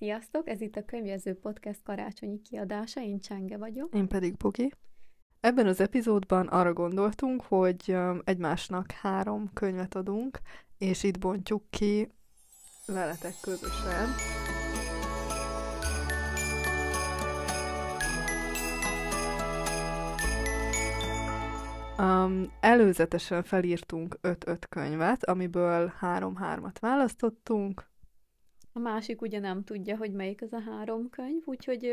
Sziasztok, ez itt a Könyvező Podcast karácsonyi kiadása, én Csenge vagyok. Én pedig Bogi. Ebben az epizódban arra gondoltunk, hogy egymásnak három könyvet adunk, és itt bontjuk ki veletek közösen. Um, előzetesen felírtunk 5-5 könyvet, amiből 3-3-at választottunk. A másik ugye nem tudja, hogy melyik az a három könyv, úgyhogy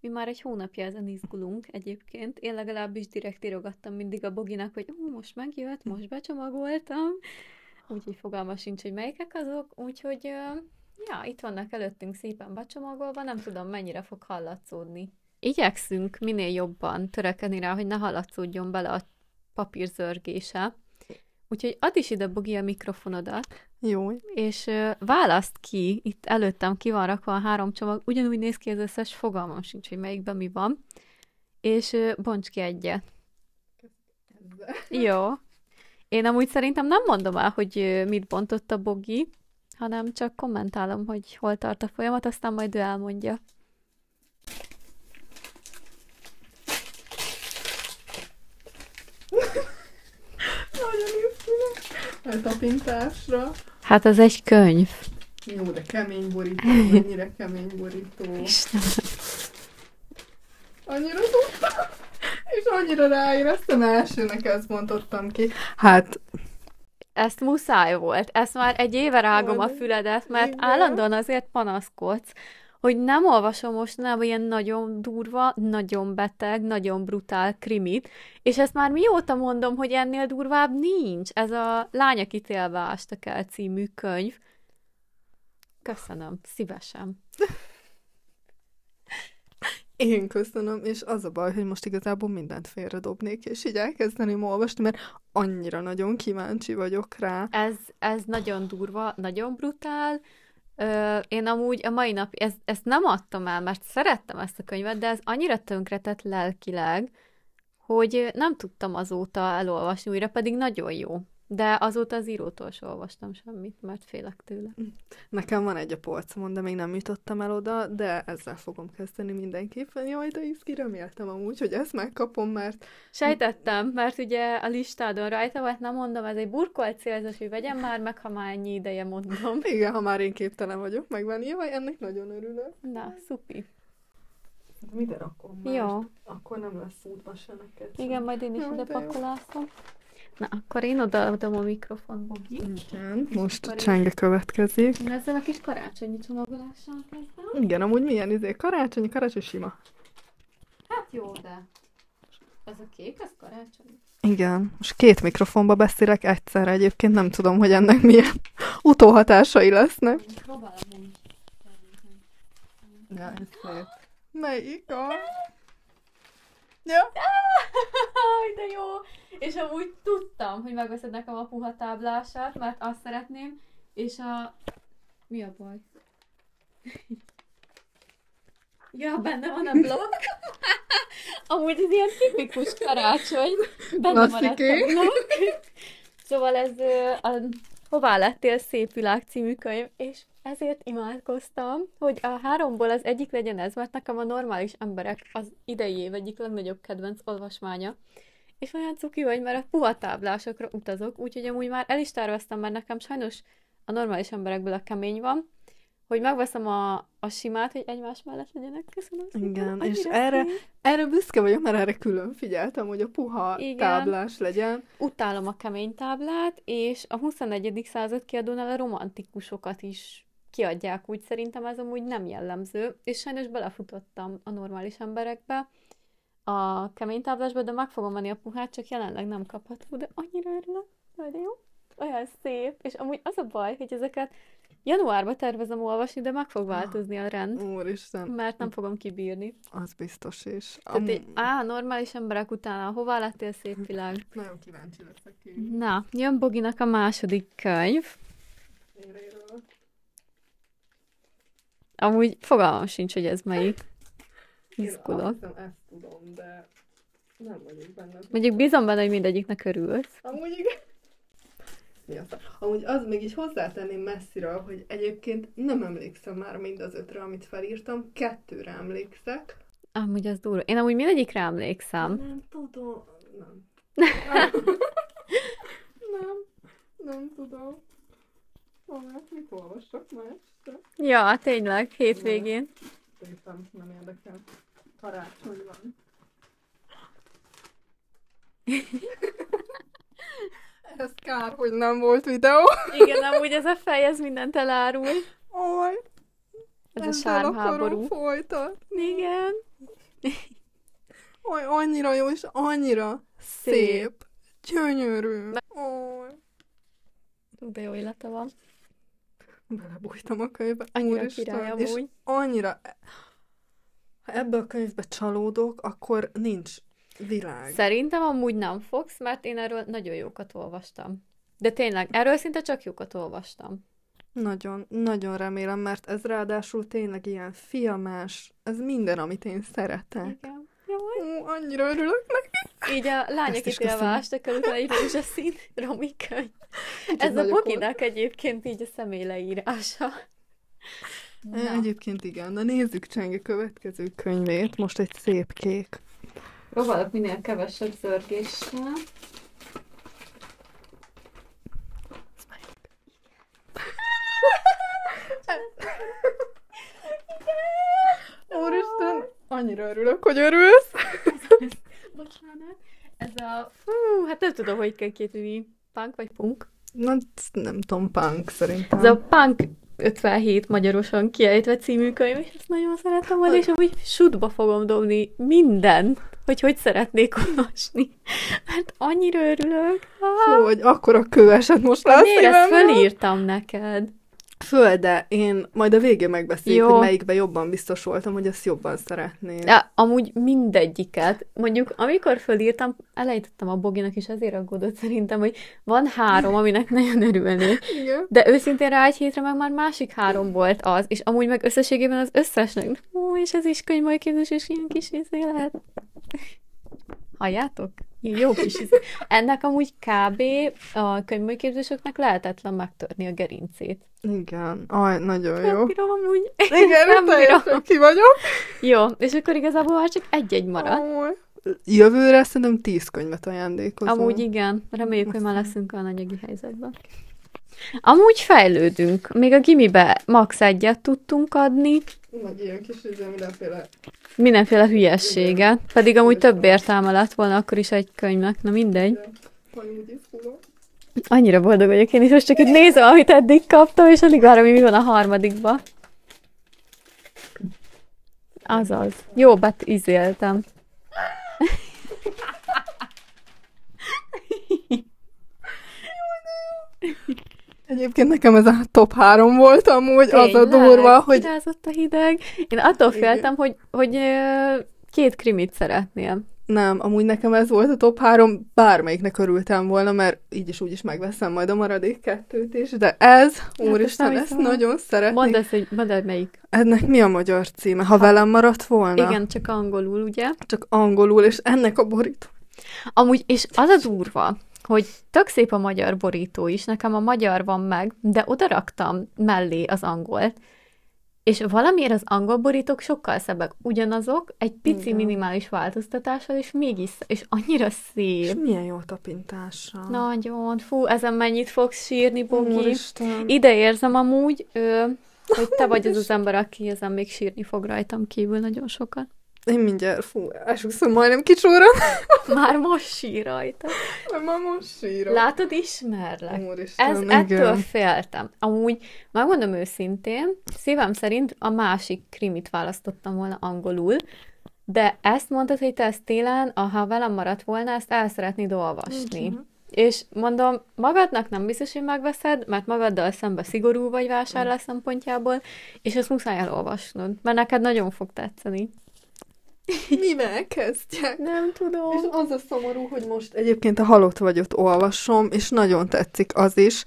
mi már egy hónapja ezen izgulunk egyébként. Én legalábbis direkt írogattam mindig a Boginak, hogy ó, most megjött, most becsomagoltam. Úgyhogy fogalma sincs, hogy melyikek azok. Úgyhogy ja, itt vannak előttünk szépen becsomagolva, nem tudom mennyire fog hallatszódni. Igyekszünk minél jobban törekedni rá, hogy ne hallatszódjon bele a papírzörgése. Úgyhogy add is ide, Bogi, a mikrofonodat. Jó. És választ ki, itt előttem ki van rakva a három csomag, ugyanúgy néz ki az összes, fogalmam sincs, hogy melyikben mi van. És bonts ki egyet. Jó. Én amúgy szerintem nem mondom el, hogy mit bontott a Bogi, hanem csak kommentálom, hogy hol tart a folyamat, aztán majd ő elmondja. Nagyon izgulok. A tapintásra. Hát az egy könyv. Jó, de kemény borító, mennyire kemény borító. Istenem. Annyira tudtam, és annyira ráéreztem, elsőnek ezt bontottam ki. Hát, Ezt muszáj volt. Ezt már egy éve rágom a füledet, mert Igen. állandóan azért panaszkodsz, hogy nem olvasom mostanában ilyen nagyon durva, nagyon beteg, nagyon brutál krimit, és ezt már mióta mondom, hogy ennél durvább nincs. Ez a Lányok ítélve ástak el című könyv. Köszönöm, szívesen. én köszönöm, és az a baj, hogy most igazából mindent félredobnék, és így elkezdeném olvasni, mert annyira nagyon kíváncsi vagyok rá. Ez, ez nagyon durva, nagyon brutál. Ö, én amúgy a mai nap, ez, ezt nem adtam el, mert szerettem ezt a könyvet, de ez annyira tönkretett lelkileg, hogy nem tudtam azóta elolvasni újra, pedig nagyon jó. De azóta az írótól sem olvastam semmit, mert félek tőle. Nekem van egy a polcomon, de még nem jutottam el oda, de ezzel fogom kezdeni mindenképpen. Jaj, de izgi, reméltem amúgy, hogy ezt megkapom, mert Sejtettem, mert ugye a listádon rajta volt, nem mondom, ez egy burkolt célzás, hogy vegyem már meg, ha már ennyi ideje mondom. igen, ha már én képtelen vagyok megvenni, jaj, ennek nagyon örülök. Na, szupi. Mide rakom? Jó. Akkor nem lesz útba se neked. Igen, majd én is ide pakolázom. Na, akkor én odaadom a mikrofon, Bogi. Igen, most Akkor csenge következik. Én ezzel a kis karácsonyi csomagolással kezdem. Igen, amúgy milyen izé, karácsony, karácsony sima. Hát jó, de... Ez a kék, ez karácsony? Igen, most két mikrofonba beszélek egyszerre, egyébként nem tudom, hogy ennek milyen utóhatásai lesznek. Próbálom én is. Ja, ez szép. Melyik a... Ja. Aj, de jó! És amúgy tudtam, hogy megveszed nekem a puha táblását, mert azt szeretném, és a... Mi a baj? Ja, benne van a blokk. Amúgy ez ilyen tipikus karácsony. Benne maradt a Klassziké. blokk. Szóval ez a Hová lettél szép világ című könyv, és ezért imádkoztam, hogy a háromból az egyik legyen ez, mert nekem a normális emberek az idei év egyik legnagyobb kedvenc olvasmánya. És olyan cuki vagy, mert a puha táblásokra utazok, úgyhogy amúgy már el is terveztem, mert nekem sajnos a normális emberekből a kemény van, hogy megveszem a, a simát, hogy egymás mellett legyenek. Köszönöm szépen. Igen, és erre-. Erre büszke vagyok, mert erre külön figyeltem, hogy a puha Igen. táblás legyen. Utálom a kemény táblát, és a 21. század kiadónál a romantikusokat is kiadják, úgy szerintem ez amúgy nem jellemző, és sajnos belefutottam a normális emberekbe, a kemény táblásba, de meg fogom venni a puhát, csak jelenleg nem kapható, de annyira örülök, de jó, olyan szép, és amúgy az a baj, hogy ezeket januárba tervezem olvasni, de meg fog változni a rend, Úristen, mert nem fogom kibírni. az biztos is. Tehát Am- á, normális emberek utána, hová lettél szép világ? Nagyon kíváncsi leszek ki. Na, jön Boginak a második könyv. Éréről. Amúgy fogalmam sincs, hogy ez melyik. Én Izgulok. hiszem, ezt tudom, de nem vagyok benne. Mondjuk bízom benne, hogy mindegyiknek örülsz. Amúgy igen. mi a szar. Amúgy az még így hozzátenném messziről, hogy egyébként nem emlékszem már mind az ötre, amit felírtam, kettőre emlékszek. Amúgy az durva. Én amúgy mindegyikre emlékszem. Nem tudom. Nem. nem. Nem tudom. Hol, mit olvassak már este? Ja, tényleg, hétvégén. Szerintem nem érdekel. Karácsony van. Ez kár, hogy nem volt videó. Igen, amúgy ez a fej, ez mindent elárul. Oj, Ez a sármháború. folytatni. Igen. Oj, annyira jó, és annyira szép. Szép. Gyönyörű. Oj. De jó illata van. Belebújtam a könyvbe. Annyira Úristen, király és amúgy. annyira... Ha ebbe a könyvbe csalódok, akkor nincs világ. Szerintem amúgy nem fogsz, mert én erről nagyon jókat olvastam. De tényleg, erről szinte csak jókat olvastam. Nagyon, nagyon remélem, mert ez ráadásul tényleg ilyen filmes, ez minden, amit én szeretek. Igen. Jaj. Ó, annyira örülök neki. Így a lányok Ezt is ítélve köszönöm. ástak el utána egy rózsaszín. Ez a Boginak egyébként így a személy leírása. volt. Egyébként igen, na nézzük Csenge következő könyvét, most egy szép kék. Próbálok minél kevesebb zörgéssel. Úristen, annyira örülök, hogy örülsz. Bocsánat. Ez a... Fú, hát nem tudom, hogy kell kétülni. Punk vagy punk? Na, nem tudom, punk szerintem. Ez a Punk 57 magyarosan kiejtve című könyv, és ezt nagyon szeretem volna, és amúgy sutba fogom dobni mindent, hogy hogy szeretnék olvasni. Mert annyira örülök. Fú, hogy akkora kő esett most le a Miért ezt fölírtam neked? Föl, de én majd a végén megbeszéljük, Jó. hogy melyikben jobban biztos voltam, hogy ezt jobban szeretném. Ja, amúgy mindegyiket. Mondjuk, amikor fölírtam, elejtettem a Boginak, és ezért aggódott szerintem, hogy van három, aminek nagyon örülnék. De őszintén rá egy hétre meg már másik három volt az, és amúgy meg összességében az összesnek. Ó, és ez is könyvmai képzés, és ilyen kis izé lehet. Halljátok? Jó kis izé. Ennek amúgy kb. a könyvmai képzéseknek lehetetlen megtörni a gerincét. Igen. Aj, nagyon Nem jó. bírom amúgy. Igen, nem teljesen ki vagyok. Jó, és akkor igazából már csak egy-egy marad. Aj. Jövőre szerintem tíz könyvet ajándékozom. Amúgy igen, reméljük, hogy már leszünk a anyagi helyzetben. Amúgy fejlődünk. Még a gimibe max egyet tudtunk adni, Vagy ilyen kis mindenféle. mindenféle hülyességet, pedig amúgy több értelme lett volna akkor is egy könyvnek, na mindegy. Annyira boldog vagyok én is, most csak itt nézem, amit eddig kaptam, és alig várom, hogy mi van a harmadikba. Azaz. Jó, bet izéltem. Egyébként nekem ez a top három volt amúgy, az a Tényleg? durva, hogy Kirázott a hideg. Én attól féltem, hogy, hogy két krimit szeretnél. nem, amúgy nekem ez volt a top három, bármelyiknek örültem volna, mert így is úgy is megveszem majd a maradék kettőt is, de ez, ezt úristen, nem ezt hiszem. nagyon szeretnék. Mondd ezt, hogy mondd el, melyik. Ennek mi a magyar címe? Ha velem maradt volna? Igen, csak angolul, ugye? Csak angolul, és ennek a borító. Amúgy, és az a durva, hogy tök szép a magyar borító is, nekem a magyar van meg, de oda raktam mellé az angolt, és valamiért az angol borítók sokkal szebbek. Ugyanazok, egy pici Igen. minimális változtatással, és mégis, és annyira És szép. milyen jó tapintással. Nagyon, fú, ezen mennyit fogsz sírni, Bogi. Úristen. Ide érzem amúgy, ö, hogy te vagy az az ember, aki ezen még sírni fog rajtam kívül nagyon sokat. Én mindjárt, fú, esküszöm, majdnem kicsúran. Már most sír rajta. Ma most sírok. Látod, ismerlek. Úristen, Ez, igen. ettől féltem. Amúgy, megmondom őszintén, szívem szerint a másik krimit választottam volna angolul, de ezt mondtad, hogy te ezt télen, ha velem maradt volna, ezt el szeretnéd olvasni. Mhm. És mondom, magadnak nem biztos, hogy megveszed, mert magaddal szembe szigorú vagy vásárlás szempontjából, és ezt muszáj elolvasnod, mert neked nagyon fog tetszeni. Mivel kezdjek? Nem tudom. És az a szomorú, hogy most egyébként a halott vagyot olvasom, és nagyon tetszik az is.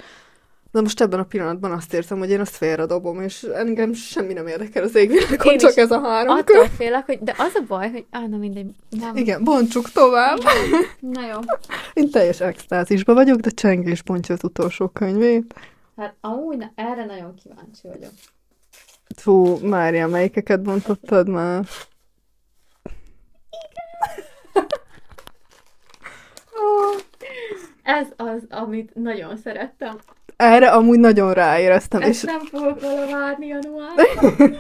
de most ebben a pillanatban azt érzem, hogy én azt félredobom, és engem semmi nem érdekel az égvilágon, Én csak ez a három Attól könyv. félek, hogy... De az a baj, hogy... Á, na mindegy. Nem. Igen, bontsuk tovább. Na jó. Én teljes extázisban vagyok, de Csengés bontja az utolsó könyvét. Hát amúgy na, erre nagyon kíváncsi vagyok. Fú, Mária, melyikeket bontottad már? Ez az, amit nagyon szerettem. Erre amúgy nagyon ráéreztem, Ezt és nem fogok vele várni januárban.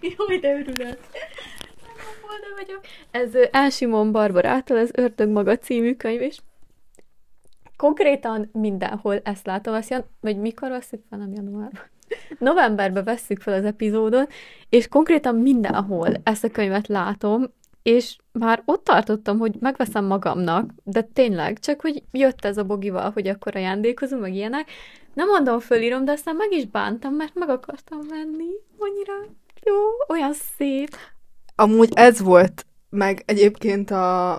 Jaj, de örülök. Boldog vagyok. Ez Elsimon Barbarától az Ördög maga című könyv, és konkrétan mindenhol ezt látom, azt jan- vagy mikor veszük fel, nem januárban. Novemberben vesszük fel az epizódot, és konkrétan mindenhol ezt a könyvet látom, és már ott tartottam, hogy megveszem magamnak, de tényleg, csak hogy jött ez a bogival, hogy akkor ajándékozunk, meg ilyenek. Nem mondom, fölírom, de aztán meg is bántam, mert meg akartam venni. Annyira jó, olyan szép. amúgy ez volt, meg egyébként a,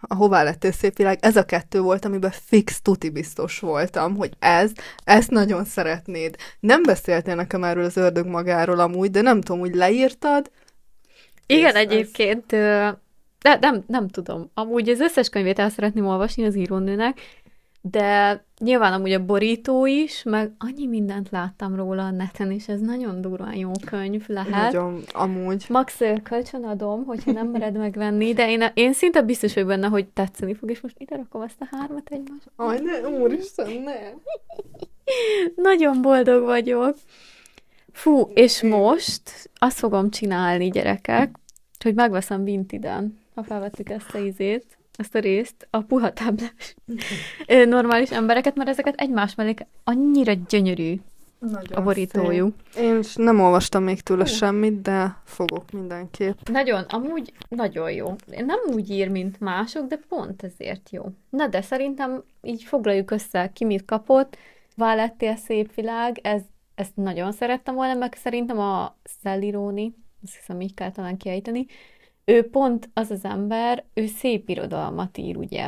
a Hová lettél szép világ, ez a kettő volt, amiben fix tuti biztos voltam, hogy ez, ezt nagyon szeretnéd. Nem beszéltél nekem erről az ördög magáról amúgy, de nem tudom, hogy leírtad. Igen, ez- egyébként, de nem, nem tudom. Amúgy az összes könyvét el szeretném olvasni az írónőnek, de nyilván amúgy a borító is, meg annyi mindent láttam róla a neten, és ez nagyon durván jó könyv lehet. Nagyon, amúgy. Max, kölcsönadom, hogyha nem mered megvenni, de én, én szinte biztos vagyok benne, hogy tetszeni fog, és most ide rakom ezt a hármat egymásra. Aj, ne, úristen, ne. Nagyon boldog vagyok. Fú, és most azt fogom csinálni, gyerekek, hogy megveszem Vintiden, ha felvettük ezt a izét, ezt a részt, a puha táblás normális embereket, mert ezeket egymás mellé annyira gyönyörű Nagyon a borítójuk. szép. Én is nem olvastam még tőle Hú. semmit, de fogok mindenképp. Nagyon, amúgy nagyon jó. Nem úgy ír, mint mások, de pont ezért jó. Na de szerintem így foglaljuk össze, ki mit kapott. Válettél szép világ, ez, ezt nagyon szerettem volna, meg szerintem a Szelliróni, azt hiszem így kell talán kiejteni, ő pont az az ember, ő szép irodalmat ír, ugye?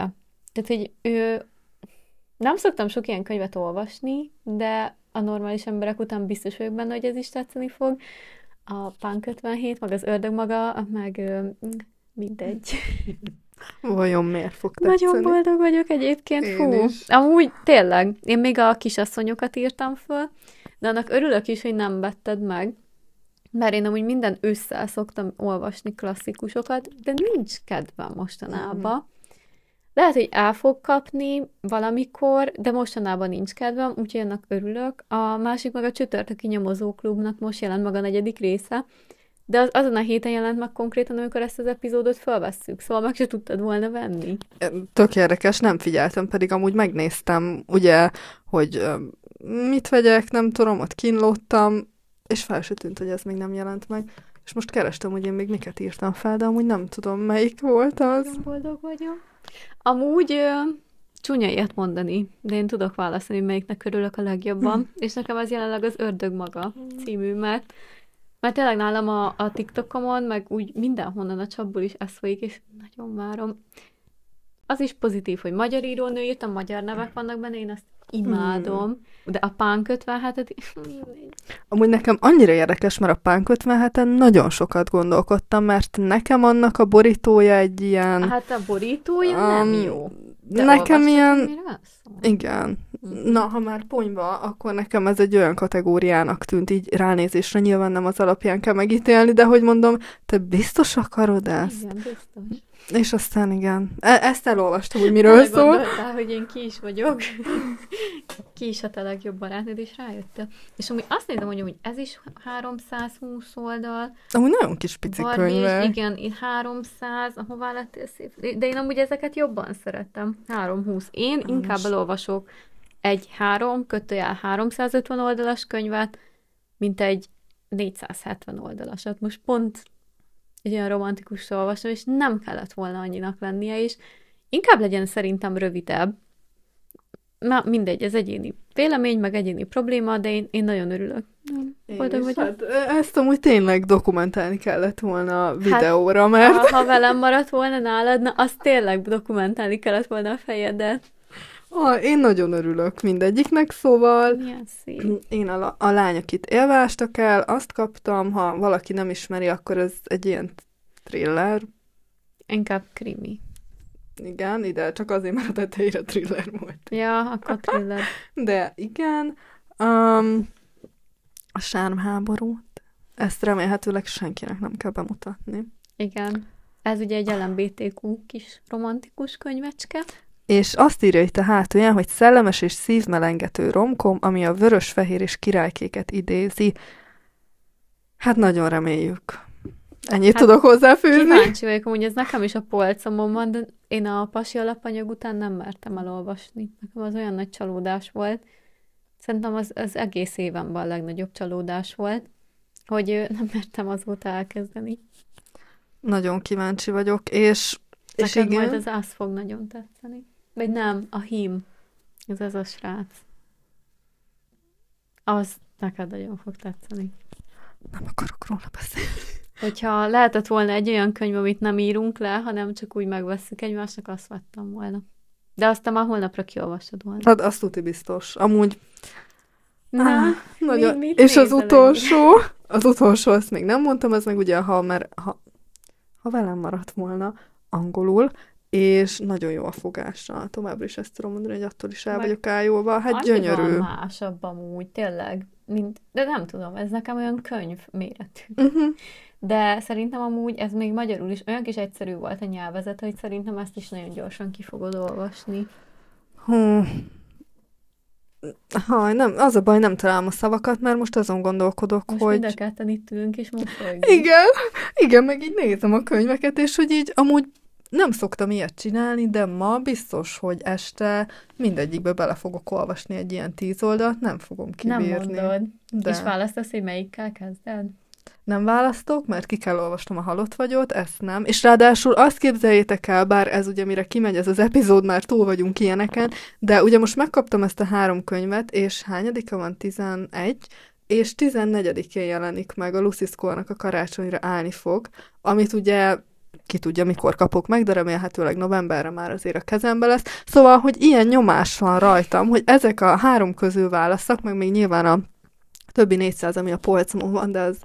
Tehát, hogy ő nem szoktam sok ilyen könyvet olvasni, de a normális emberek után biztos vagyok benne, hogy ez is tetszeni fog. A Punk 57, meg az Ördög maga, meg mindegy. Vajon miért fog tetszeni? Nagyon boldog vagyok egyébként, Én hú. is. Amúgy tényleg, én még a kisasszonyokat írtam föl, de annak örülök is, hogy nem vetted meg, mert én amúgy minden ősszel szoktam olvasni klasszikusokat, de nincs kedvem mostanában. Lehet, hogy el fog kapni valamikor, de mostanában nincs kedvem, úgyhogy ennek örülök. A másik meg a csütörtöki nyomozóklubnak most jelent meg a negyedik része, de az, azon a héten jelent meg konkrétan, amikor ezt az epizódot felvesszük, szóval meg se tudtad volna venni. Tök érdekes, nem figyeltem, pedig amúgy megnéztem, ugye, hogy mit vegyek, nem tudom, ott kínlódtam, és fel se tűnt, hogy ez még nem jelent meg. És most kerestem, hogy én még miket írtam fel, de amúgy nem tudom, melyik volt az. Nagyon boldog vagyok. Amúgy ö, csúnya ilyet mondani, de én tudok válaszolni, melyiknek örülök a legjobban, és nekem az jelenleg az Ördög maga című, mert, mert tényleg nálam a, a TikTokomon, meg úgy mindenhonnan a csapból is ez folyik, és nagyon várom. Az is pozitív, hogy magyar írónő írtam, magyar nevek vannak benne, én azt imádom, de a pánk 57 Amúgy nekem annyira érdekes, mert a Pánk 57-en nagyon sokat gondolkodtam, mert nekem annak a borítója egy ilyen... Hát a borítója nem Um, jó. De nekem ilyen... Igen. Mhm. Na, ha már ponyva, akkor nekem ez egy olyan kategóriának tűnt így ránézésre, nyilván nem az alapján kell megítélni, de hogy mondom, te biztos akarod ezt? Igen, biztos. És aztán igen. E- ezt elolvastam, hogy miről szól. Gondoltál, hogy én ki is vagyok. ki is a te legjobb barátnőd, és rájöttél. És amúgy azt nézem, hogy amúgy ez is 320 oldal, Amúgy nagyon kis pici Barbie is, könyve. igen, én 300, ahová lettél szép. De én amúgy ezeket jobban szerettem. 320. Én Na inkább most. elolvasok egy 3, kötőjel 350 oldalas könyvet, mint egy 470 oldalasat. Most pont egy olyan romantikus olvastam, és nem kellett volna annyinak lennie, és inkább legyen szerintem rövidebb. Na, mindegy, ez egyéni vélemény, meg egyéni probléma, de én, én nagyon örülök. Boldog vagyok. Hát, ezt amúgy tényleg dokumentálni kellett volna videóra, mert Ha, ha velem maradt volna nálad, na azt tényleg dokumentálni kellett volna a fejedet. Ah, én nagyon örülök mindegyiknek, szóval Milyen szép. én a, a lány, akit élvástak el, azt kaptam, ha valaki nem ismeri, akkor ez egy ilyen thriller. Inkább krimi. Igen, ide csak azért, mert a tetejére thriller volt. Ja, akkor thriller. De igen, um, a sármháborút, ezt remélhetőleg senkinek nem kell bemutatni. Igen. Ez ugye egy LMBTQ kis romantikus könyvecske. És azt írja itt a hátulján, hogy szellemes és szívmelengető romkom, ami a vörös, fehér és királykéket idézi. Hát nagyon reméljük. Ennyit Hát, tudok hozzáfűzni. Kíváncsi vagyok, amúgy ez nekem is a polcomon van, de én a pasi alapanyag után nem mertem elolvasni. Nekem az olyan nagy csalódás volt. Szerintem az, az egész évenben a legnagyobb csalódás volt, hogy nem mertem azóta elkezdeni. Nagyon kíváncsi vagyok, és, és Neked igen, majd az az fog nagyon tetszeni. Vagy nem, a hím. Ez az a srác. Az neked nagyon fog tetszeni. nem akarok róla beszélni. Hogyha lehetett volna egy olyan könyv, amit nem írunk le, hanem csak úgy megveszünk egymásnak, azt vettem volna. De aztán már holnapra kiolvasod volna. Hát azt tuti biztos. Amúgy Na, Ah, nagyon... mi, mit és az utolsó, az utolsó, azt még nem mondtam, ez meg ugye, ha, mert ha, ha velem maradt volna angolul, és nagyon jó a fogása. Továbbra is ezt tudom mondani, hogy attól is el Meg vagyok ájulva. Hát gyönyörű. másabb amúgy, tényleg. Mint, de nem tudom, ez nekem olyan könyv méretű. Uh-huh. De szerintem amúgy ez még magyarul is olyan kis egyszerű volt a nyelvezet, hogy szerintem ezt is nagyon gyorsan ki fogod olvasni. Hú. Ha, nem, az a baj, nem találom a szavakat, mert most azon gondolkodok, Most hogy... ketten itt ülünk és mosolygunk. Igen, igen, meg így nézem a könyveket, és hogy így amúgy nem szoktam ilyet csinálni, de ma biztos, hogy este mindegyikbe bele fogok olvasni egy ilyen tíz oldalt, nem fogom Nem kibírni. mondod. De És választasz, hogy melyikkel kezded? nem választok, mert ki kell olvasnom a halott vagyot, ezt nem. És ráadásul azt képzeljétek el, bár ez ugye mire kimegy ez az epizód, már túl vagyunk ilyeneken, de ugye most megkaptam ezt a három könyvet, és hányadika van? 11, és 14-én jelenik meg a Lucy Score-nak a karácsonyra állni fog, amit ugye ki tudja, mikor kapok meg, de remélhetőleg novemberre már azért a kezembe lesz. Szóval, hogy ilyen nyomás van rajtam, hogy ezek a három közül válaszok, meg még nyilván a többi 400, ami a polcomon van, de az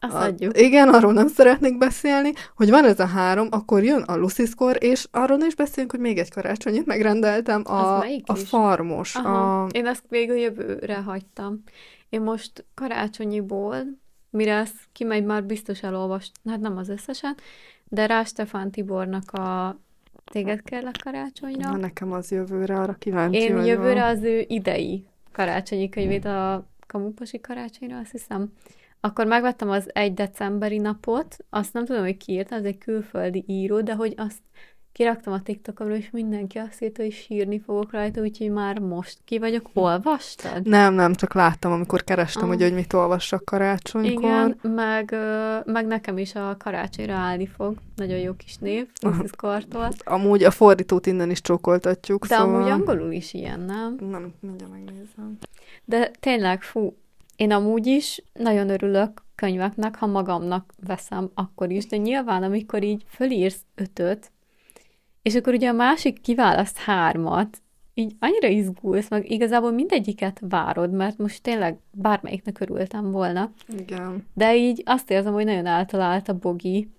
Azt a, adjuk. igen, arról nem szeretnék beszélni, hogy van ez a három, akkor jön a Lucy Score, és arról is beszélünk, hogy még egy karácsonyit megrendeltem, a, a farmos. Aha. A, Én ezt végül jövőre hagytam. Én most karácsonyiból, mire ez kimegy, már biztos elolvast, hát nem az összeset, de Rá Stefán Tibornak a Téged kell a karácsonyra. na, nekem az jövőre, arra kíváncsi Én vagyok. jövőre az ő idei karácsonyi könyvét, a Kamuposi karácsonyra, azt hiszem. Akkor megvettem az egy decemberi napot, azt nem tudom, hogy ki írta, az egy külföldi író, de hogy azt kiraktam a TikTokomra, és mindenki azt írta, hogy sírni fogok rajta, úgyhogy már most ki vagyok. Olvastad? Nem, nem, csak láttam, amikor kerestem, Ah. hogy, hogy mit olvassak karácsonykor. Igen, meg, meg nekem is a karácsonyra állni fog. Nagyon jó kis név, Mrs. Kartól. Amúgy a fordítót innen is csókoltatjuk, De szóval... amúgy angolul is ilyen, nem? Nem, mindjárt megnézem. De tényleg, fú, én amúgy is nagyon örülök könyveknek, ha magamnak veszem, akkor is, de nyilván, amikor így fölírsz ötöt, és akkor ugye a másik kiválaszt hármat, így annyira izgulsz, meg igazából mindegyiket várod, mert most tényleg bármelyiknek örültem volna. Igen. De így azt érzem, hogy nagyon eltalált a Bogi,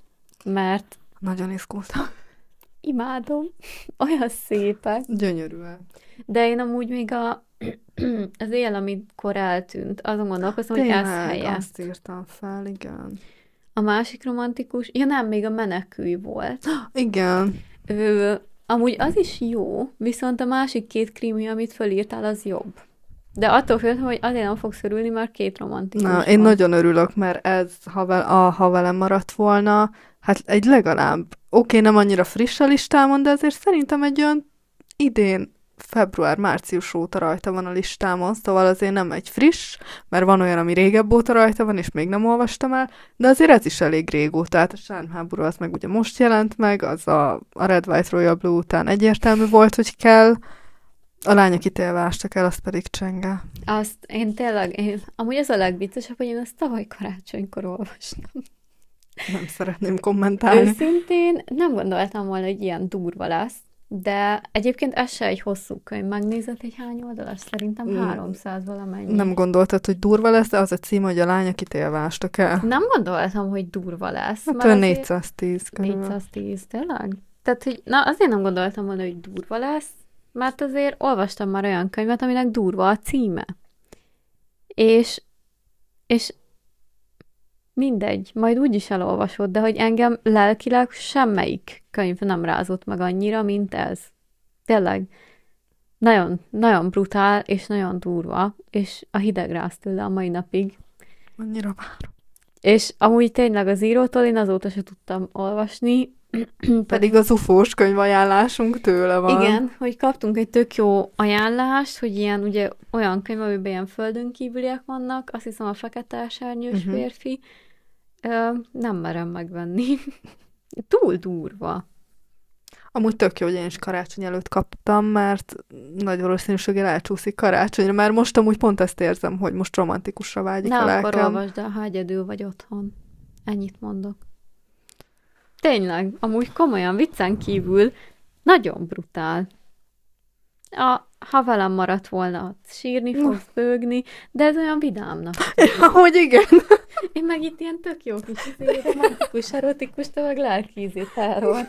mert Nagyon izgultam. imádom, olyan szépek. Gyönyörűen. De én amúgy még a, az éjjel, amikor eltűnt, azon gondolkoztam, hogy ez Tényleg, helyett. azt írtam fel, igen. A másik romantikus, ja nem, még a menekülj volt. Igen. Ő, amúgy az is jó, viszont a másik két krimi, amit fölírtál, az jobb. De attól féltem, hogy azért nem fogsz örülni, mert két romantikus Na, én van. nagyon örülök, mert ez, ha, vel, a, ha velem maradt volna, hát egy legalább, oké, nem annyira friss a listámon, de azért szerintem egy olyan idén február-március óta rajta van a listámon, szóval azért nem egy friss, mert van olyan, ami régebb óta rajta van, és még nem olvastam el, de azért ez is elég régóta, tehát a Sármháború az meg ugye most jelent meg, az a, a Red White Royal Blue után egyértelmű volt, hogy kell, a lányok ítélve ástak el, az pedig csenge. Azt én tényleg, én, amúgy ez a legviccesebb, hogy én ezt tavaly karácsonykor olvastam. Nem szeretném kommentálni. Őszintén nem gondoltam volna, hogy ilyen durva lesz, De egyébként ez se egy hosszú könyv. Megnézed, egy hány oldalas? Szerintem Mm. 300 valamennyi. Nem gondoltad, hogy durva lesz, de az a cím, hogy a lány, akit élvástak el. Nem gondoltam, hogy durva lesz. Hát azért- 410 körül. 410, tényleg? Tehát, hogy na, azért nem gondoltam volna, hogy durva lesz, mert azért olvastam már olyan könyvet, aminek durva a címe. És, és mindegy, majd úgy is elolvasod, de hogy engem lelkileg semmelyik könyv nem rázott meg annyira, mint ez. Tényleg. Nagyon, nagyon brutál, és nagyon durva, és a hideg ráz tőle a mai napig. Annyira várom. És amúgy tényleg az írótól én azóta se tudtam olvasni. Pedig az ufós könyvajánlásunk tőle van. Igen, hogy kaptunk egy tök jó ajánlást, hogy ilyen ugye olyan könyv, amiben ilyen földön kívüliek vannak, azt hiszem a fekete esernyős Mhm. uh-huh. férfi. Ö, nem merem megvenni. Túl durva. Amúgy tök jó, hogy én is karácsony előtt kaptam, mert nagy valószínűséggel elcsúszik karácsonyra, mert most amúgy pont ezt érzem, hogy most romantikusra vágyik Ne a akkor lelkem. olvasd el, ha egyedül vagy otthon. Ennyit mondok. Tényleg, amúgy komolyan, viccen kívül, nagyon brutál. A, ha velem maradt volna, sírni fogsz, bőgni, de ez olyan vidámnak. Hogy igen. Én meg itt ilyen tök jó kis izé, romantikus, erotikus, te meg lelkízi terror.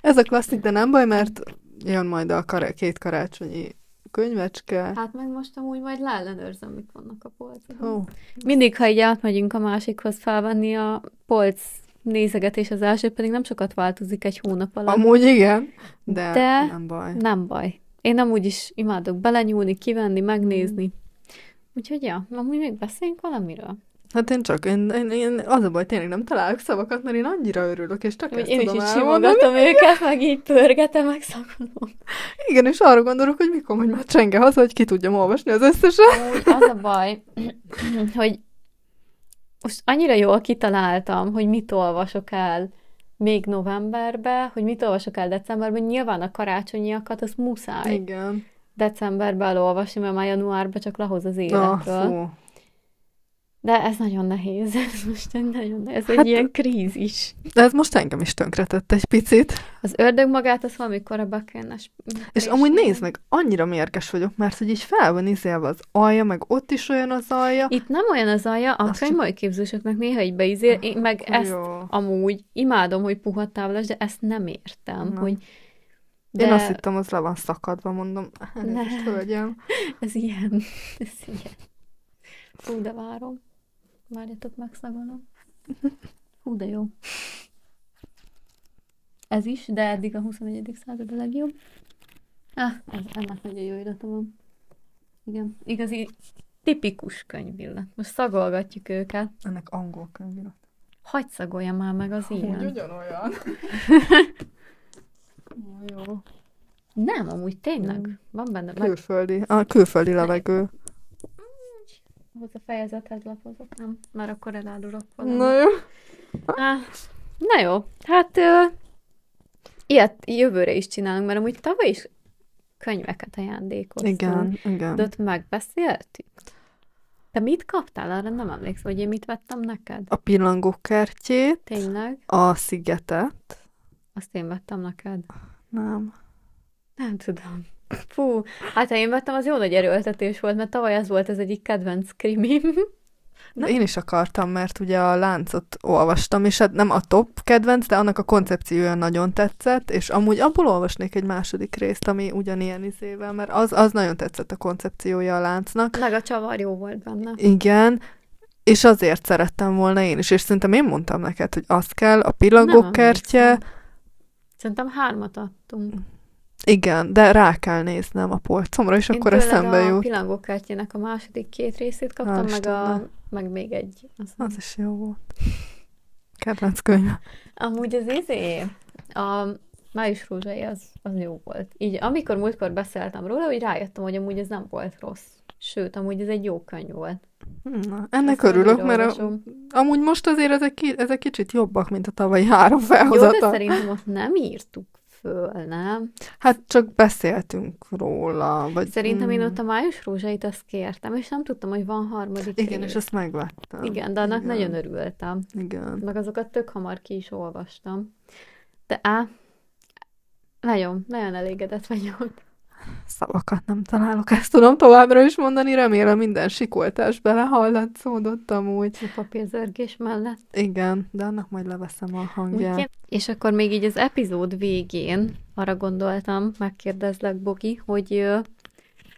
Ez a klasszik, de nem baj, mert jön majd a kar- két karácsonyi könyvecske. Hát meg most amúgy majd leellenőrzöm, mik vannak a polcon. Ó, Mindig, ha így átmegyünk a másikhoz felvenni a polc nézegetés, az első pedig nem sokat változik egy hónap alatt. amúgy igen, de, De- nem baj. Nem baj. Én amúgy is imádok belenyúlni, kivenni, megnézni. Úgyhogy ja, amúgy még beszéljünk valamiről. Hát én csak, én, én, én az a baj, tényleg nem találok szavakat, mert én annyira örülök, és csak Hogy ezt én is tudom így elmondani. simogatom őket, meg így pörgetem, meg szakolom. Igen, és arra gondolok, hogy mikor majd már csenge haza, hogy ki tudjam olvasni az összeset. Amúgy az a baj, hogy most annyira jól kitaláltam, hogy mit olvasok el még novemberbe, hogy mit olvasok el decemberben, nyilván a karácsonyiakat, az muszáj Igen. decemberben elolvasni, mert már januárban csak lahoz az Na, életről. fú. De ez nagyon nehéz. Ez most egy nagyon nehéz. Ez Hát- egy ilyen krízis. De ez most engem is tönkretett egy picit. Az ördög magát, az valamikor a bakennes. És amúgy nézd meg, annyira mérges vagyok, mert hogy így fel van izélve az alja, meg ott is olyan az alja. Itt nem olyan az alja, a könyvmajképzősöknek néha így beizél, én meg Fú, ezt jó. amúgy imádom, hogy puha távlas, de ezt nem értem, Nem. hogy De... Én azt hittem, az le van szakadva, mondom. Elnézést, hölgyem. ez ilyen, ez ilyen. Fú, de várom. Várjatok, megszagolom. Hú, de jó. Ez is, de eddig a 21. század a legjobb. Ah, ez, ennek nagyon jó irata van. Igen, igazi tipikus könyvillat. Most szagolgatjuk őket. Ennek angol könyvirat. Hagy szagolja már meg az ilyen. ugyanolyan. jó. Nem, amúgy tényleg. Mm. Van benne. Külföldi. A külföldi levegő. Ahhoz a fejezethez lapozok, nem? Már akkor elárulok valamit. Na jó. Na jó, hát ö, ilyet jövőre is csinálunk, mert amúgy tavaly is könyveket ajándékoztunk. Igen, igen. De ott megbeszéltük. Te mit kaptál? Arra nem emlékszem, hogy én mit vettem neked. A pillangó kertjét, Tényleg? a szigetet. Azt én vettem neked. Nem. Nem tudom. Fú, hát ha én vettem, az jó nagy erőltetés volt, mert tavaly az volt az egyik kedvenc krimim. De én is akartam, mert ugye a láncot olvastam, és hát nem a top kedvenc, de annak a koncepciója nagyon tetszett, és amúgy abból olvasnék egy második részt, ami ugyanilyen izével, mert az, az nagyon tetszett a koncepciója a láncnak. Meg a csavar jó volt benne. Igen, és azért szerettem volna én is, és szerintem én mondtam neked, hogy az kell, a pillangókertje, emlékszem. Szerintem hármat adtunk. Igen, de rá kell néznem a polcomra, és Én akkor eszembe a jut. pillangókártyának a második két részét kaptam, Hál' meg, a, meg még egy. Azt Az is jó volt. Kedvenc könyv. Amúgy az izé, a május rózsai az, az jó volt. Így amikor múltkor beszéltem róla, hogy rájöttem, hogy amúgy ez nem volt rossz. Sőt, amúgy ez egy jó könyv volt. Na, ennek Ezt majd örülök, mert a, olvasom. amúgy most azért ezek, ezek kicsit jobbak, mint a tavalyi három Jó, de szerintem ott nem írtuk föl, nem? Hát csak beszéltünk róla. Vagy, Szerintem én mm, ott a május rózsait azt kértem, és nem tudtam, hogy van harmadik Igen, rész. és azt megvettem. Igen, de annak Igen. nagyon örültem. Igen. Meg azokat tök hamar ki is olvastam. De á, Nagyon, nagyon elégedett vagyok. Szavakat nem találok, ezt tudom továbbra is mondani, remélem minden sikoltás belehallatszódott amúgy. A papírzörgés mellett. Igen, de annak majd leveszem a hangját. Úgy, és akkor még így az epizód végén arra gondoltam, megkérdezlek, Bogi, hogy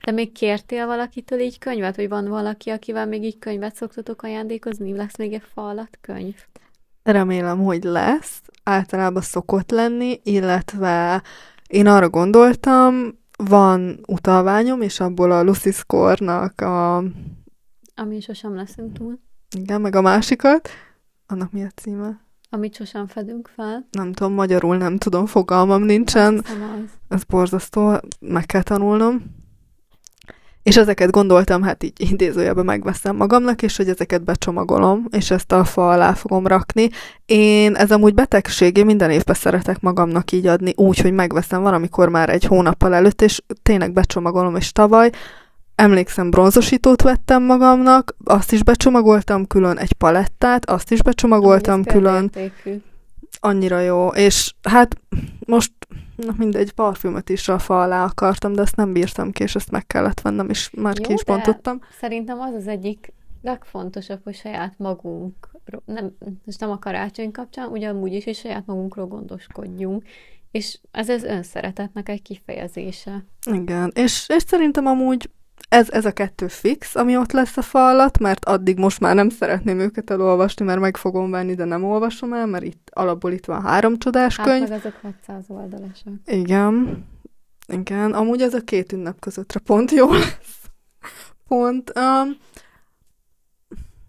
te még kértél valakitől így könyvet, hogy van valaki, akivel még így könyvet szoktatok ajándékozni? Lesz még egy falat könyv? Remélem, hogy lesz. Általában szokott lenni, illetve én arra gondoltam, van utalványom, és abból a Lucy Score-nak a... Ami sosem leszünk túl. Igen, meg a másikat. Annak mi a címe? Amit sosem fedünk fel. Nem tudom, magyarul nem tudom, fogalmam nincsen. Ez borzasztó, meg kell tanulnom. És ezeket gondoltam, hát így idézőjelben megveszem magamnak, és hogy ezeket becsomagolom, és ezt a fa alá fogom rakni. Én ez amúgy betegség, én minden évben szeretek magamnak így adni, úgy, hogy megveszem valamikor már egy hónappal előtt, és tényleg becsomagolom, és tavaly emlékszem, bronzosítót vettem magamnak, azt is becsomagoltam külön, egy palettát, azt is becsomagoltam Ami külön, példaértékű. annyira jó, és hát most na mindegy, parfümöt is a fa alá akartam, de ezt nem bírtam ki, és ezt meg kellett vennem, és már Jó, ki is bontottam. Szerintem az az egyik legfontosabb, hogy saját magunk, nem, most nem a karácsony kapcsán, ugyanúgy is, hogy saját magunkról gondoskodjunk, és ez az önszeretetnek egy kifejezése. Igen, és, és szerintem amúgy ez, ez a kettő fix, ami ott lesz a fa alatt, mert addig most már nem szeretném őket elolvasni, mert meg fogom venni, de nem olvasom el, mert itt alapból itt van három csodás Hát könyv. meg azok 600 oldalasak. Igen, igen, amúgy ez a két ünnep közöttre pont jó lesz. Pont, um,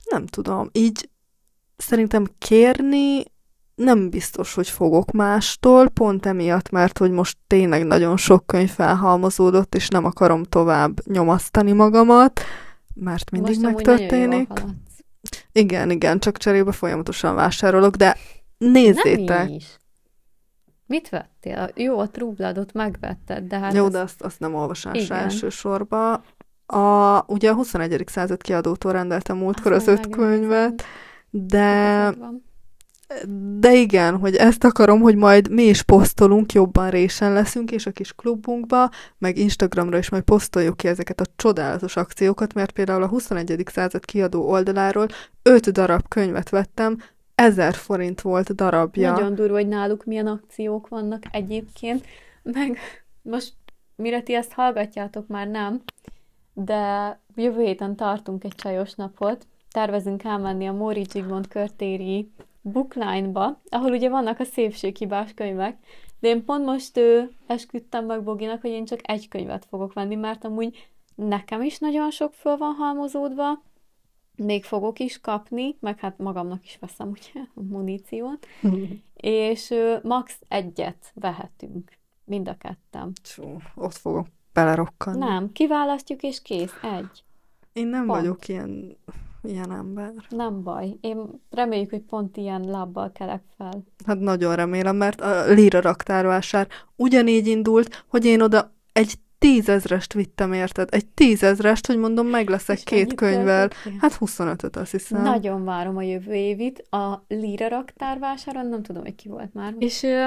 nem tudom, így szerintem kérni nem biztos, hogy fogok mástól, pont emiatt, mert hogy most tényleg nagyon sok könyv felhalmozódott, és nem akarom tovább nyomasztani magamat, mert mindig Most megtörténik. Igen, igen, csak cserébe folyamatosan vásárolok, de Nem nézzétek! is. Mit vettél? Jó, a True Bloodot megvetted, de hát Jó, de azt, azt nem olvasásra elsősorban. A, ugye a 21. század kiadótól rendeltem múltkor Azt az öt könyvet, de, van. De igen, hogy ezt akarom, hogy majd mi is posztolunk, jobban résen leszünk, és a kis klubunkba, meg Instagramra is majd posztoljuk ki ezeket a csodálatos akciókat, mert például a 21. század kiadó oldaláról öt darab könyvet vettem, ezer forint volt darabja. Nagyon durva, hogy náluk milyen akciók vannak egyébként, meg most mire ti ezt hallgatjátok, már nem, de jövő héten tartunk egy csajos napot, tervezünk elmenni a Móri Zsigmond körtéri bookline-ba, ahol ugye vannak a szépséghibás könyvek, de én pont most ő, esküdtem meg Boginak, hogy én csak egy könyvet fogok venni, mert amúgy nekem is nagyon sok föl van halmozódva, még fogok is kapni, meg hát magamnak is veszem ugye a muníciót, és ö, max egyet vehetünk, mind a ketten. Csú, ott fogok belerokkanni. Nem, kiválasztjuk és kész, egy. Én nem Pont. vagyok ilyen, ilyen ember. Nem baj. Én reméljük, hogy pont ilyen lábbal kelek fel. Hát nagyon remélem, mert a Lira raktárvásár ugyanígy indult, hogy én oda egy tízezrest vittem, érted? Egy tízezrest, hogy mondom, meg leszek És két könyvvel. költöttél? Hát 25-öt azt hiszem. Nagyon várom a jövő évit. A Lira raktárvásáron nem tudom, hogy ki volt már. És ö,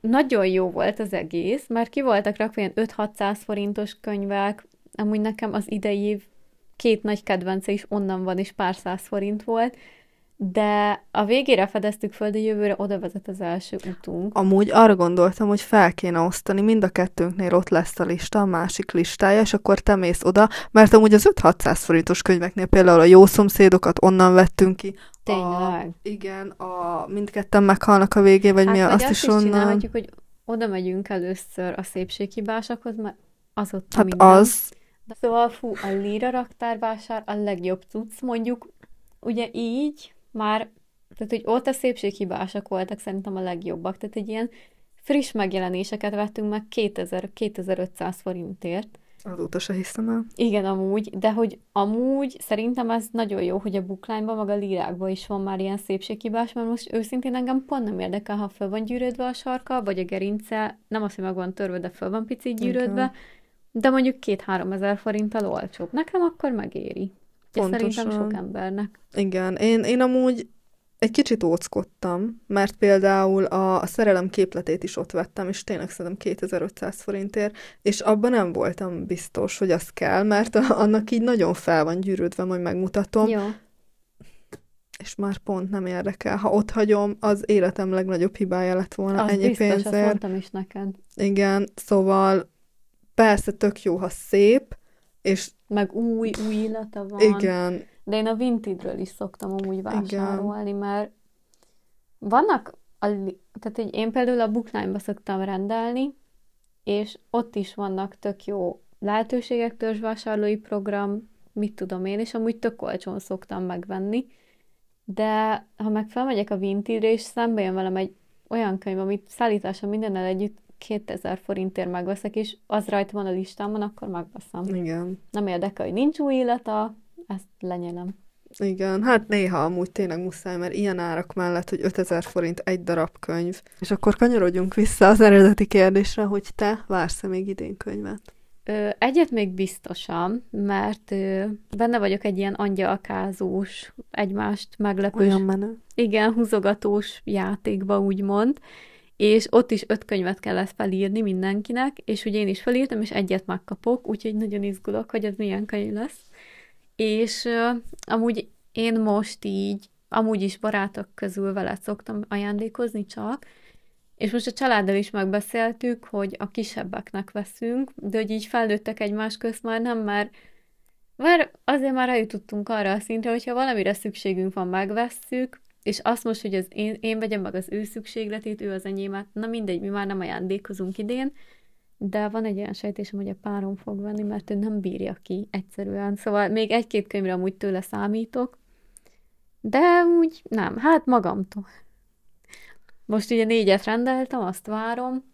nagyon jó volt az egész, mert ki voltak rakva ilyen 5-600 forintos könyvek. Amúgy nekem az idei év két nagy kedvence is onnan van, és pár száz forint volt. De a végére fedeztük föl, de jövőre oda vezet az első utunk. Amúgy arra gondoltam, hogy fel kéne osztani, mind a kettőnknél ott lesz a lista, a másik listája, és akkor te mész oda, mert amúgy az 5-600 forintos könyveknél például a jó szomszédokat onnan vettünk ki. Tényleg. A, igen, a mindketten meghalnak a végé, vagy Hát mi vagy azt azt is is onnan. csinálhatjuk, hogy oda megyünk először a szépséghibásokhoz, mert az ott Hát minden. az, szóval, fú, a Lira raktárvásár a legjobb cucc, mondjuk, ugye így már, tehát hogy ott a szépséghibások voltak szerintem a legjobbak, tehát egy ilyen friss megjelenéseket vettünk meg 2000-2500 forintért. azóta se hiszem el. Igen, amúgy, de hogy amúgy szerintem ez nagyon jó, hogy a bookline-ban, meg a lírákban is van már ilyen szépséghibás, mert most őszintén engem pont nem érdekel, ha föl van gyűrődve a sarka, vagy a gerince, nem az, hogy meg van törve, de föl van picit gyűrődve, Igen. De mondjuk két-három ezer forinttal olcsóbb. Nekem akkor megéri. És Pontosan. szerintem sok embernek. Igen, én, én amúgy egy kicsit óckodtam, mert például a, a szerelem képletét is ott vettem, és tényleg szerintem 2500 forintért, és abban nem voltam biztos, hogy az kell, mert annak így nagyon fel van gyűrődve, majd megmutatom. Jó. És már pont nem érdekel. Ha ott hagyom, az életem legnagyobb hibája lett volna Az ennyi biztos, azt pénzért. mondtam is neked. Igen, szóval persze tök jó, ha szép, és Meg új, új illata van. igen, De én a Vintage-ről is szoktam amúgy vásárolni, mert vannak, a, tehát így én például a Bookline-ba szoktam rendelni, és ott is vannak tök jó lehetőségek, törzsvásárlói program, mit tudom én, és amúgy tök olcsón szoktam megvenni, de ha meg felmegyek a Vintage-re, és szembe jön velem egy olyan könyv, amit szállítása mindennel együtt 2000 forintért megveszek, és az rajta van a listámon, akkor megveszem. igen. Nem érdekel, hogy nincs új illata, ezt lenyelem. Igen, hát néha amúgy tényleg muszáj, mert ilyen árak mellett, hogy 5000 forint egy darab könyv. És akkor kanyarodjunk vissza az eredeti kérdésre, hogy te vársz-e még idén könyvet? Ö, egyet még biztosan, mert ö, benne vagyok egy ilyen angyalkázós, egymást meglepős, Olyan menő. igen, húzogatós játékba, úgymond, és ott is öt könyvet kellett felírni mindenkinek, és ugye én is felírtam, és egyet megkapok, úgyhogy nagyon izgulok, hogy ez milyen könyv lesz. És ö, amúgy én most így, amúgy is barátok közül veled szoktam ajándékozni csak, és most a családdal is megbeszéltük, hogy a kisebbeknek veszünk, de hogy így felnőttek egymás közt már nem, mert, mert azért már eljutottunk arra a szintre, hogyha valamire szükségünk van, megvesszük, és azt most, hogy az én, én vegyem meg az ő szükségletét, ő az enyémet, na mindegy, mi már nem ajándékozunk idén, de van egy olyan sejtésem, hogy a párom fog venni, mert ő nem bírja ki egyszerűen. Szóval még egy-két könyvre amúgy tőle számítok, de úgy nem, hát magamtól. Most ugye négyet rendeltem, azt várom,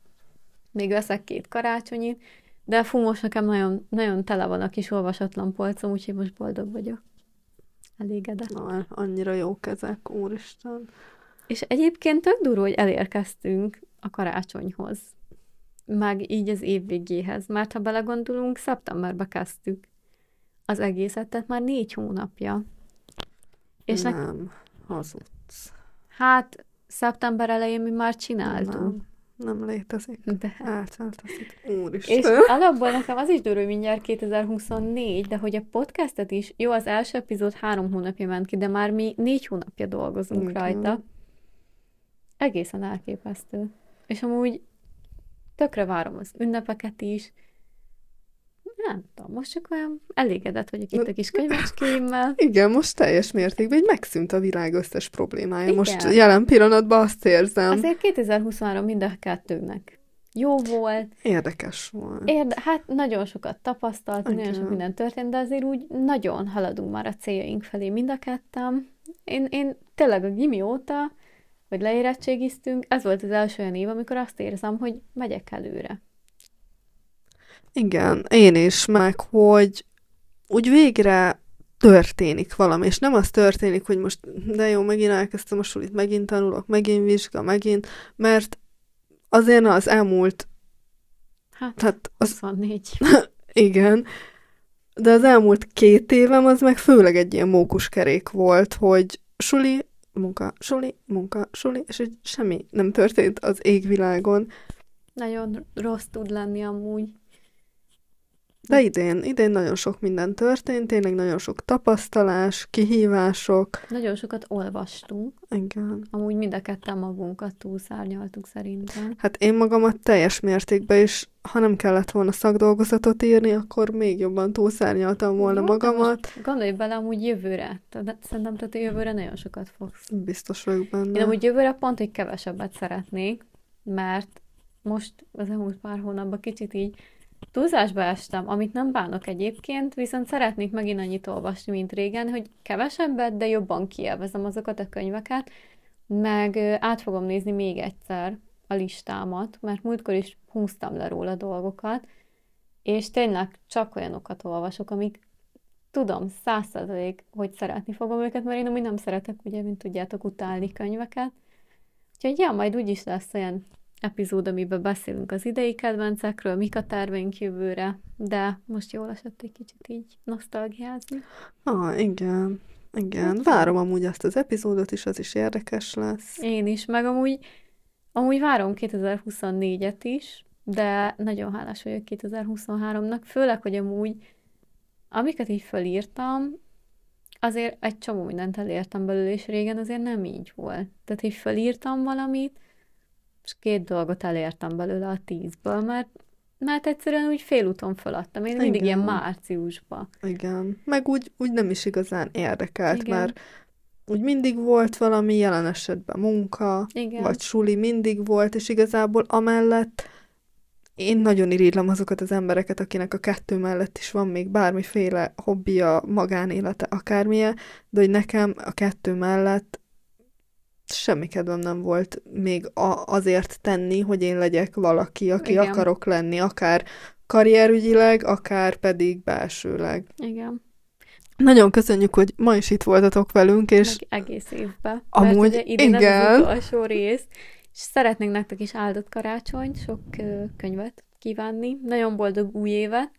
még veszek két karácsonyit, de fú, most nekem nagyon, nagyon tele van a kis olvasatlan polcom, úgyhogy most boldog vagyok. Elégedett. Na, annyira jók ezek, úristen. És egyébként tök durva, hogy elérkeztünk a karácsonyhoz, meg így az év végéhez, mert ha belegondolunk, szeptemberbe kezdtük az egészet, tehát már négy hónapja. És ne, nem, hazudsz. hát szeptember elején mi már csináltunk. Nem, nem létezik. De az itt. És Úristen. alapból nekem az is durva, mindjárt 2024, de hogy a podcastet is, jó, az első epizód három hónapja ment ki, de már mi négy hónapja dolgozunk Igen. rajta. Egészen elképesztő. És amúgy tökre várom az ünnepeket is. Nem tudom, most csak olyan elégedett vagyok itt a kis könyvecskéimmel. Igen, most teljes mértékben így megszűnt a világ összes problémája. Igen. Most jelen pillanatban azt érzem. Azért 2023 mind a kettőnknek jó volt, Érdekes volt. Érde, hát nagyon sokat tapasztaltunk, nagyon sok Igen. minden történt, de azért úgy nagyon haladunk már a céljaink felé mind a ketten. Én, én tényleg a gimi óta, hogy leérettségiztünk, ez volt az első olyan év, amikor azt érzem, hogy megyek előre. Igen, én is, meg hogy úgy végre történik valami, és nem az történik, hogy most de jó, megint elkezdtem a sulit, megint tanulok, megint vizsga, megint, mert azért az elmúlt, Hát, tehát az 24. igen, de az elmúlt két évem az meg főleg egy ilyen mókuskerék volt, hogy suli, munka, suli, munka, suli, és hogy semmi nem történt az égvilágon. Nagyon rossz tud lenni amúgy. De idén, idén nagyon sok minden történt, tényleg nagyon sok tapasztalás, kihívások. Nagyon sokat olvastunk. Igen. Amúgy mind a ketten magunkat túlszárnyaltuk szerintem. Hát én magamat teljes mértékben is, ha nem kellett volna szakdolgozatot írni, akkor még jobban túlszárnyaltam volna Jó, magamat. Gondolj bele amúgy jövőre. Tehát szerintem te jövőre nagyon sokat fogsz Biztos vagyok benne. Én amúgy jövőre pont, hogy kevesebbet szeretnék, mert most az elmúlt pár hónapban kicsit így túlzásba estem, amit nem bánok egyébként, viszont szeretnék megint annyit olvasni, mint régen, hogy kevesebbet, de jobban kielvezem azokat a könyveket, meg át fogom nézni még egyszer a listámat, mert múltkor is húztam le róla dolgokat, és tényleg csak olyanokat olvasok, amik tudom, száz százalék, hogy szeretni fogom őket, mert én amúgy nem szeretek, ugye, mint tudjátok, utálni könyveket. Úgyhogy ja, majd úgyis lesz olyan epizód, amiben beszélünk az idei kedvencekről, mik a terveink jövőre, de most jól esett egy kicsit így nosztalgiázni. Ah, igen. Igen, várom amúgy azt az epizódot is, az is érdekes lesz. Én is, meg amúgy, amúgy várom 2024-et is, de nagyon hálás vagyok 2023-nak, főleg, hogy amúgy amiket így felírtam, azért egy csomó mindent elértem belőle, és régen azért nem így volt. Tehát, hogy felírtam valamit, és két dolgot elértem belőle a tízből, mert mert egyszerűen úgy félúton feladtam. Én mindig Igen. ilyen márciusban. Igen. Meg úgy, úgy nem is igazán érdekelt, Igen. mert úgy mindig volt valami, jelen esetben munka, Igen. vagy suli mindig volt, és igazából amellett én nagyon irigylem azokat az embereket, akinek a kettő mellett is van még bármiféle hobbija, magánélete, akármilyen, de hogy nekem a kettő mellett semmi kedvem nem volt még a- azért tenni, hogy én legyek valaki, aki Igen. akarok lenni, akár karrierügyileg, akár pedig belsőleg. Igen. Nagyon köszönjük, hogy ma is itt voltatok velünk, és... Meg egész évben. Amúgy, Mert ugye idén igen. az utolsó rész, és szeretnénk nektek is áldott karácsonyt, sok könyvet kívánni, nagyon boldog új évet,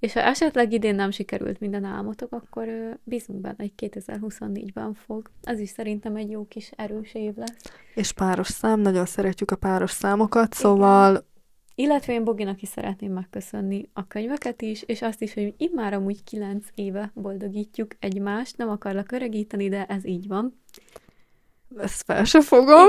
és ha esetleg idén nem sikerült minden álmotok, akkor bízunk benne, hogy 2024-ben fog. Ez is szerintem egy jó kis erős év lesz. És páros szám, nagyon szeretjük a páros számokat, szóval Illetve én Boginak is szeretném megköszönni a könyveket is, és azt is, hogy immár amúgy kilenc éve boldogítjuk egymást, nem akarlak öregíteni, de ez így van. ezt fel se fogom.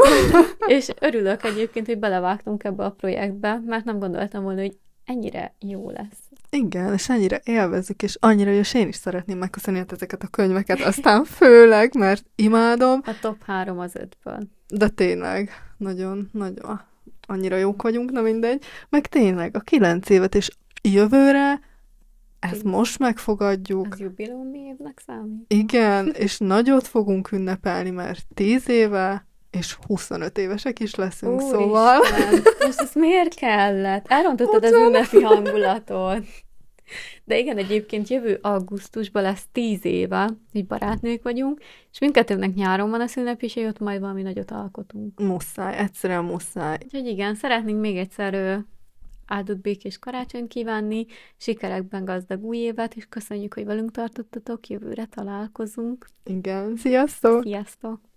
És örülök egyébként, hogy belevágtunk ebbe a projektbe, mert nem gondoltam volna, hogy ennyire jó lesz. Igen, és ennyire élvezzük, és annyira, hogy én is szeretném megköszönni ezeket a könyveket, aztán főleg, mert imádom, A top három az ötből. de tényleg, nagyon, nagyon, annyira jók vagyunk, na mindegy. Meg tényleg, a kilenc évet, és jövőre ezt most megfogadjuk. Az jubileumi évnek számít. Igen, és nagyot fogunk ünnepelni, mert 10 éve, és 25 évesek is leszünk, Úristen, szóval... Most ez miért kellett? Elrontottad az ünnepi hangulatot. De igen, egyébként jövő augusztusban lesz tíz éve, hogy barátnők vagyunk, és mindkettőnknek nyáron van a szünnep, és ott majd valami nagyot alkotunk. Muszáj, egyszerűen muszáj. Úgyhogy igen, szeretnénk még egyszer áldott békés karácsonyt kívánni, sikerekben gazdag új évet, és köszönjük, hogy velünk tartottatok, jövőre találkozunk. Igen, sziasztok! Sziasztok!